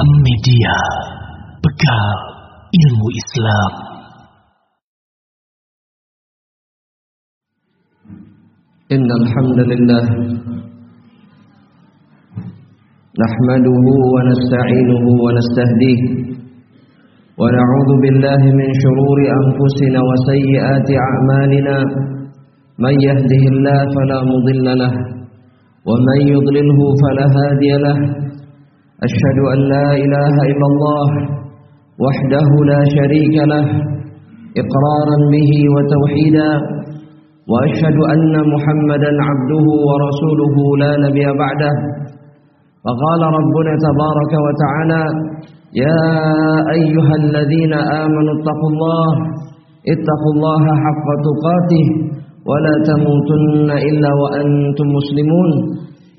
Media, bekal ilmu Islam. إن الحمد لله نحمده ونستعينه ونستهديه ونعوذ بالله من شرور أنفسنا وسيئات أعمالنا من يهده الله فلا مضل له ومن يضلله فلا هادي له أشهد أن لا إله إلا الله وحده لا شريك له إقرارا به وتوحيدا وأشهد أن محمدا عبده ورسوله لا نبي بعده. فقال ربنا تبارك وتعالى يا أيها الذين آمنوا اتقوا الله اتقوا الله حق تقاته ولا تموتن إلا وأنتم مسلمون.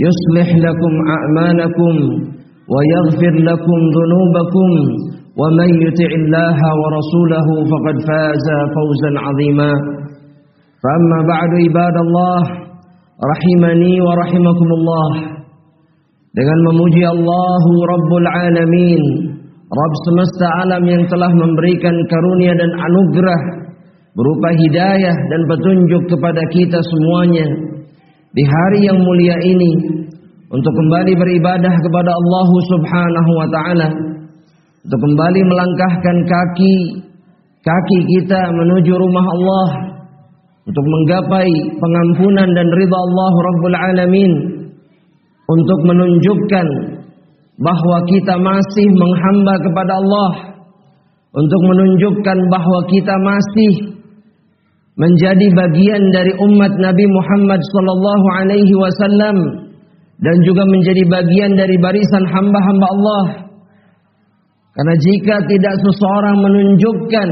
يصلح لكم أعمالكم ويغفر لكم ذنوبكم ومن يطع الله ورسوله فقد فاز فوزا عظيما فأما بعد عباد الله رحمني ورحمكم الله dengan memuji Allah Rabbul Alamin Rabb semesta alam yang telah memberikan karunia dan anugerah berupa hidayah dan petunjuk kepada kita semuanya di hari yang mulia ini untuk kembali beribadah kepada Allah Subhanahu wa taala untuk kembali melangkahkan kaki kaki kita menuju rumah Allah untuk menggapai pengampunan dan ridha Allah Rabbul Alamin untuk menunjukkan bahwa kita masih menghamba kepada Allah untuk menunjukkan bahwa kita masih menjadi bagian dari umat Nabi Muhammad sallallahu alaihi wasallam dan juga menjadi bagian dari barisan hamba-hamba Allah. Karena jika tidak seseorang menunjukkan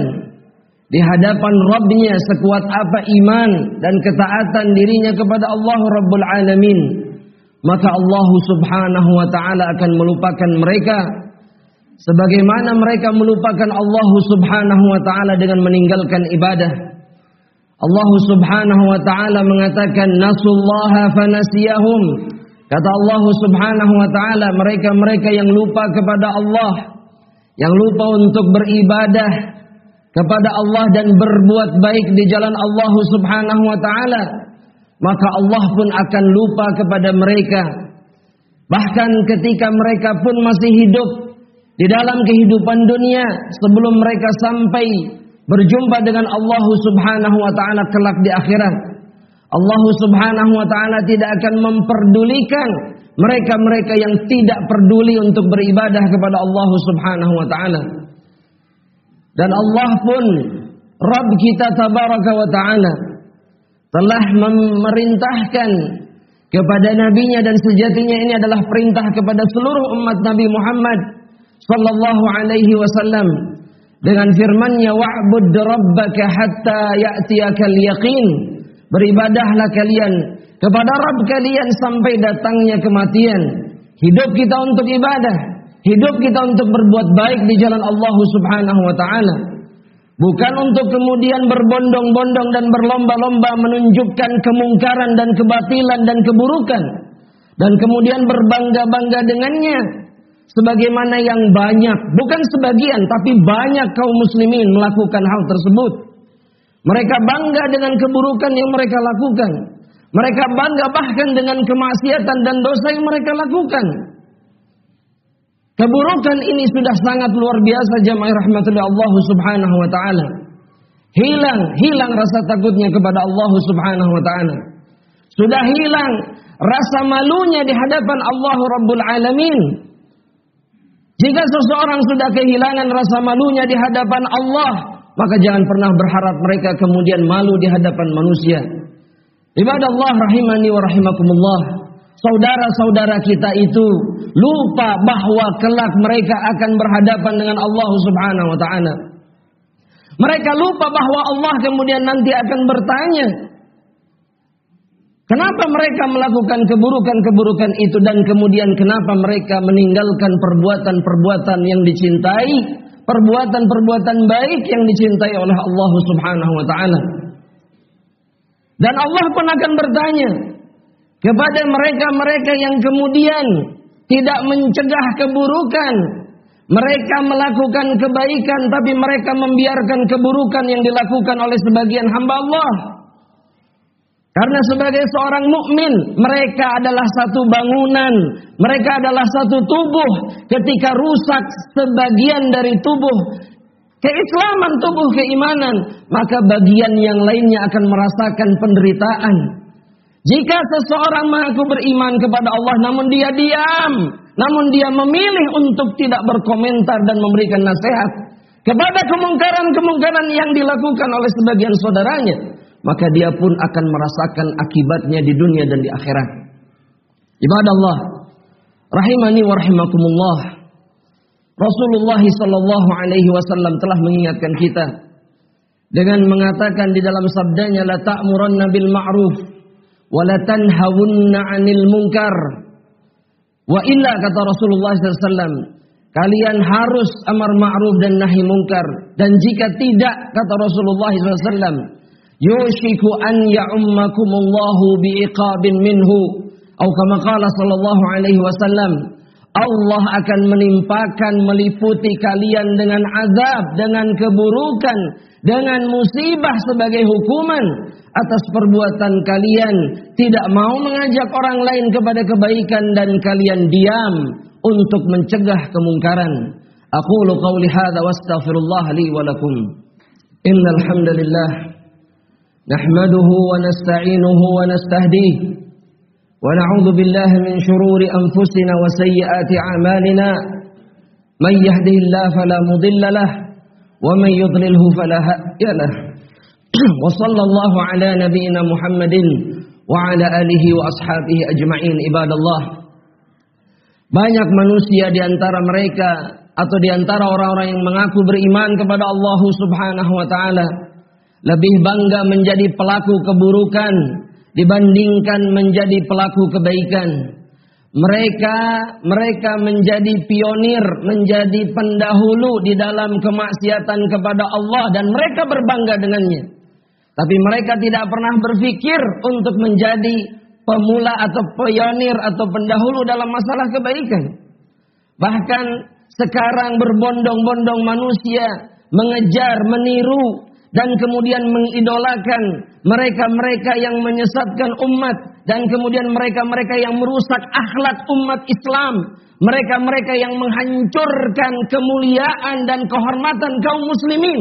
di hadapan Rabbnya sekuat apa iman dan ketaatan dirinya kepada Allah Rabbul Alamin maka Allah Subhanahu wa taala akan melupakan mereka. Sebagaimana mereka melupakan Allah Subhanahu wa taala dengan meninggalkan ibadah Allah Subhanahu wa taala mengatakan nasullaha fanasiyahum. Kata Allah Subhanahu wa taala mereka-mereka yang lupa kepada Allah yang lupa untuk beribadah kepada Allah dan berbuat baik di jalan Allah Subhanahu wa taala maka Allah pun akan lupa kepada mereka. Bahkan ketika mereka pun masih hidup di dalam kehidupan dunia sebelum mereka sampai berjumpa dengan Allah Subhanahu wa taala kelak di akhirat. Allah Subhanahu wa taala tidak akan memperdulikan mereka-mereka yang tidak peduli untuk beribadah kepada Allah Subhanahu wa taala. Dan Allah pun Rabb kita tabaraka wa taala telah memerintahkan kepada nabinya dan sejatinya ini adalah perintah kepada seluruh umat Nabi Muhammad sallallahu alaihi wasallam dengan firman-Nya wa'bud rabbaka hatta ya'tiyakal yaqin beribadahlah kalian kepada Rabb kalian sampai datangnya kematian hidup kita untuk ibadah hidup kita untuk berbuat baik di jalan Allah Subhanahu wa taala Bukan untuk kemudian berbondong-bondong dan berlomba-lomba menunjukkan kemungkaran dan kebatilan dan keburukan. Dan kemudian berbangga-bangga dengannya. Sebagaimana yang banyak, bukan sebagian, tapi banyak kaum muslimin melakukan hal tersebut. Mereka bangga dengan keburukan yang mereka lakukan. Mereka bangga bahkan dengan kemaksiatan dan dosa yang mereka lakukan. Keburukan ini sudah sangat luar biasa jamaah rahmatullah Allah subhanahu wa ta'ala. Hilang, hilang rasa takutnya kepada Allah subhanahu wa ta'ala. Sudah hilang rasa malunya di hadapan Allah Rabbul Alamin. Jika seseorang sudah kehilangan rasa malunya di hadapan Allah, maka jangan pernah berharap mereka kemudian malu di hadapan manusia. Ibadah Allah rahimani wa rahimakumullah. saudara-saudara kita itu lupa bahwa kelak mereka akan berhadapan dengan Allah Subhanahu wa taala. Mereka lupa bahwa Allah kemudian nanti akan bertanya, Kenapa mereka melakukan keburukan-keburukan itu dan kemudian kenapa mereka meninggalkan perbuatan-perbuatan yang dicintai, perbuatan-perbuatan baik yang dicintai oleh Allah Subhanahu wa taala. Dan Allah pun akan bertanya kepada mereka-mereka yang kemudian tidak mencegah keburukan, mereka melakukan kebaikan tapi mereka membiarkan keburukan yang dilakukan oleh sebagian hamba Allah. Karena sebagai seorang mukmin, mereka adalah satu bangunan, mereka adalah satu tubuh. Ketika rusak sebagian dari tubuh, keislaman tubuh keimanan, maka bagian yang lainnya akan merasakan penderitaan. Jika seseorang mengaku beriman kepada Allah namun dia diam, namun dia memilih untuk tidak berkomentar dan memberikan nasihat kepada kemungkaran-kemungkaran yang dilakukan oleh sebagian saudaranya, maka dia pun akan merasakan akibatnya di dunia dan di akhirat. Ibadah Allah, rahimani wa rahimakumullah. Rasulullah sallallahu alaihi wasallam telah mengingatkan kita dengan mengatakan di dalam sabdanya la ta'muranna bil ma'ruf wa la tanhawunna 'anil munkar. Wa illa kata Rasulullah SAW, kalian harus amar ma'ruf dan nahi munkar. Dan jika tidak kata Rasulullah SAW, yushiku an ya'ummakumullahu biiqabin minhu. Atau kama qala sallallahu alaihi wasallam Allah akan menimpakan meliputi kalian dengan azab dengan keburukan dengan musibah sebagai hukuman atas perbuatan kalian. Tidak mau mengajak orang lain kepada kebaikan dan kalian diam untuk mencegah kemungkaran. Aqulu qawli hadza wastaghfirullah li wa lakum. Innal hamdalillah نحمده ونستعينه ونستهديه ونعوذ بالله من شرور أنفسنا وسيئات أعمالنا. من يهده الله فلا مضل له ومن يضلله فلا هادي له. وصلى الله على نبينا محمد وعلى آله وأصحابه أجمعين عباد الله. Banyak manusia di antara mereka atau di antara orang-orang yang mengaku beriman kepada Allah Subhanahu wa taala. Lebih bangga menjadi pelaku keburukan dibandingkan menjadi pelaku kebaikan. Mereka mereka menjadi pionir, menjadi pendahulu di dalam kemaksiatan kepada Allah dan mereka berbangga dengannya. Tapi mereka tidak pernah berpikir untuk menjadi pemula atau pionir atau pendahulu dalam masalah kebaikan. Bahkan sekarang berbondong-bondong manusia mengejar, meniru dan kemudian mengidolakan mereka-mereka yang menyesatkan umat dan kemudian mereka-mereka yang merusak akhlak umat Islam, mereka-mereka yang menghancurkan kemuliaan dan kehormatan kaum muslimin.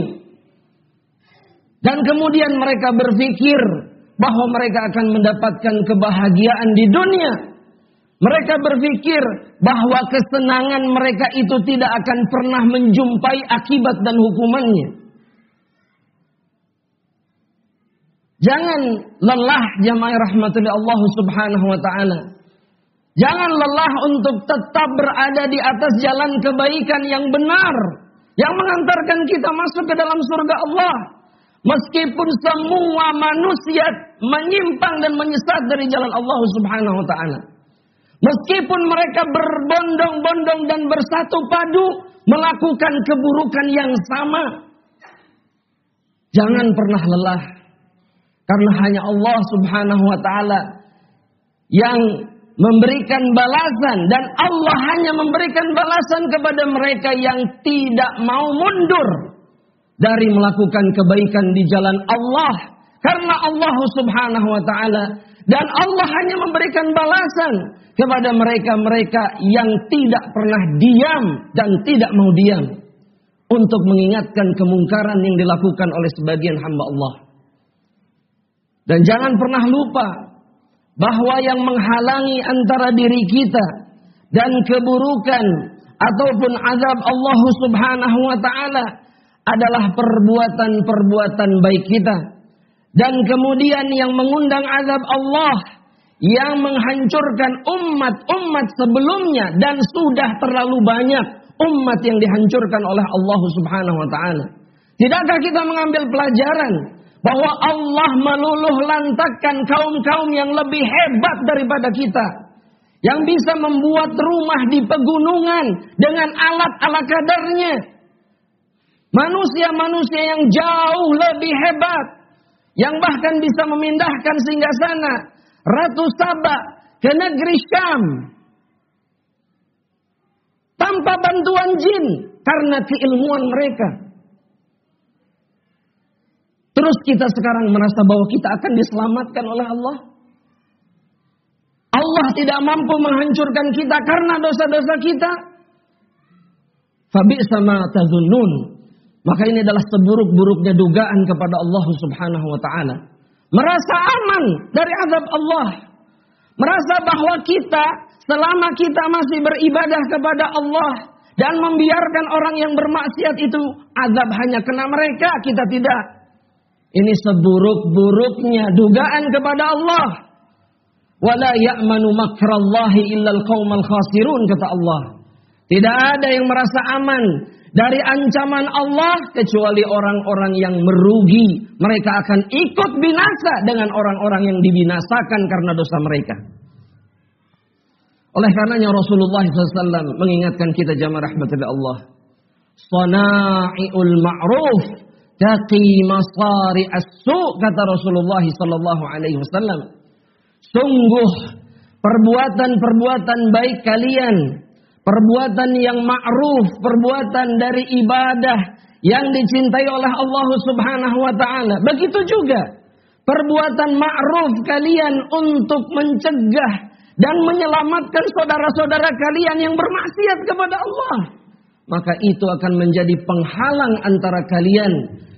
Dan kemudian mereka berpikir bahwa mereka akan mendapatkan kebahagiaan di dunia. Mereka berpikir bahwa kesenangan mereka itu tidak akan pernah menjumpai akibat dan hukumannya. Jangan lelah jamaah rahmatullah Allah subhanahu wa ta'ala. Jangan lelah untuk tetap berada di atas jalan kebaikan yang benar. Yang mengantarkan kita masuk ke dalam surga Allah. Meskipun semua manusia menyimpang dan menyesat dari jalan Allah subhanahu wa ta'ala. Meskipun mereka berbondong-bondong dan bersatu padu melakukan keburukan yang sama. Jangan pernah lelah karena hanya Allah subhanahu wa ta'ala yang memberikan balasan. Dan Allah hanya memberikan balasan kepada mereka yang tidak mau mundur. Dari melakukan kebaikan di jalan Allah. Karena Allah subhanahu wa ta'ala. Dan Allah hanya memberikan balasan kepada mereka-mereka yang tidak pernah diam dan tidak mau diam. Untuk mengingatkan kemungkaran yang dilakukan oleh sebagian hamba Allah. Dan jangan pernah lupa bahwa yang menghalangi antara diri kita dan keburukan ataupun azab Allah Subhanahu wa taala adalah perbuatan-perbuatan baik kita. Dan kemudian yang mengundang azab Allah, yang menghancurkan umat-umat sebelumnya dan sudah terlalu banyak umat yang dihancurkan oleh Allah Subhanahu wa taala. Tidakkah kita mengambil pelajaran bahwa Allah meluluh lantakkan kaum-kaum yang lebih hebat daripada kita? Yang bisa membuat rumah di pegunungan dengan alat ala kadarnya. Manusia-manusia yang jauh lebih hebat. Yang bahkan bisa memindahkan singgah sana. Ratu Saba ke negeri Syam. Tanpa bantuan jin. Karena keilmuan mereka. Terus kita sekarang merasa bahwa kita akan diselamatkan oleh Allah. Allah tidak mampu menghancurkan kita karena dosa-dosa kita. Fabi sama tazunnun. Maka ini adalah seburuk-buruknya dugaan kepada Allah Subhanahu wa taala. Merasa aman dari azab Allah. Merasa bahwa kita selama kita masih beribadah kepada Allah dan membiarkan orang yang bermaksiat itu azab hanya kena mereka, kita tidak. Ini seburuk-buruknya dugaan kepada Allah. Wala ya'manu makrallahi illal qaumal khasirun kata Allah. Tidak ada yang merasa aman dari ancaman Allah kecuali orang-orang yang merugi. Mereka akan ikut binasa dengan orang-orang yang dibinasakan karena dosa mereka. Oleh karenanya Rasulullah SAW mengingatkan kita jamaah rahmatullah Allah. Sana'iul ma'ruf taqi masari as-su kata Rasulullah sallallahu alaihi wasallam. Sungguh perbuatan-perbuatan baik kalian perbuatan yang ma'ruf, perbuatan dari ibadah yang dicintai oleh Allah Subhanahu wa taala. Begitu juga perbuatan ma'ruf kalian untuk mencegah dan menyelamatkan saudara-saudara kalian yang bermaksiat kepada Allah. Maka itu akan menjadi penghalang antara kalian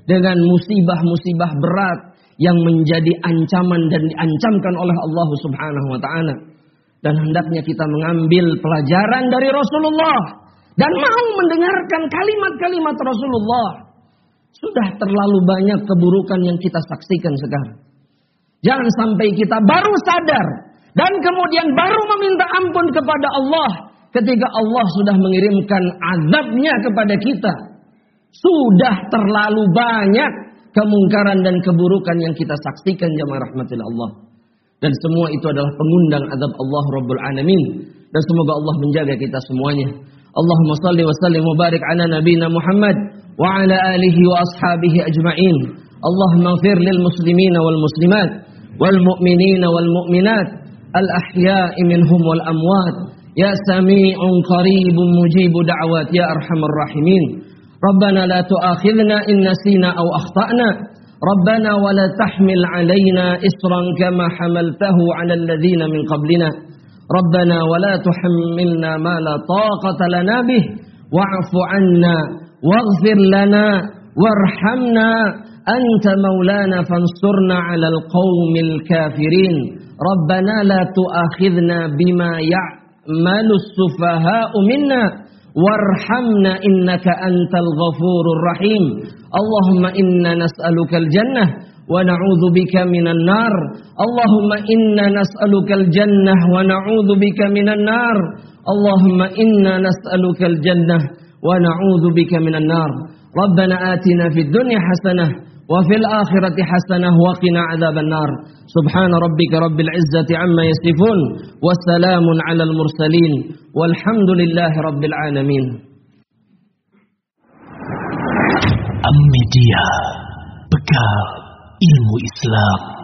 dengan musibah-musibah berat yang menjadi ancaman dan diancamkan oleh Allah Subhanahu wa taala dan hendaknya kita mengambil pelajaran dari Rasulullah dan mau mendengarkan kalimat-kalimat Rasulullah. Sudah terlalu banyak keburukan yang kita saksikan sekarang. Jangan sampai kita baru sadar dan kemudian baru meminta ampun kepada Allah ketika Allah sudah mengirimkan azabnya kepada kita. Sudah terlalu banyak kemungkaran dan keburukan yang kita saksikan jemaah rahmatillah Allah. Dan semua itu adalah pengundang azab Allah Rabbul Alamin. Dan semoga Allah menjaga kita semuanya. Allahumma salli wa sallim wa barik ala nabina Muhammad wa ala alihi wa ashabihi ajma'in. Allahumma fir lil muslimina wal muslimat wal mu'minina wal mu'minat al ahya'i minhum wal amwat. Ya sami'un qaribun mujibu da'wat ya arhamar rahimin. Rabbana la tu'akhidna in nasina aw akhtana. ربنا ولا تحمل علينا إسرا كما حملته على الذين من قبلنا. ربنا ولا تحملنا ما لا طاقة لنا به. واعف عنا واغفر لنا وارحمنا. أنت مولانا فانصرنا على القوم الكافرين. ربنا لا تؤاخذنا بما يعمل السفهاء منا. وارحمنا إنك أنت الغفور الرحيم اللهم إنا نسألك الجنة ونعوذ بك من النار اللهم إنا نسألك الجنة ونعوذ بك من النار اللهم إنا نسألك الجنة ونعوذ بك من النار ربنا آتنا في الدنيا حسنة وفي الآخرة حسنة وقنا عذاب النار. سبحان ربك رب العزة عما يصفون وسلام على المرسلين والحمد لله رب العالمين. Media Bekal Ilmu Islam.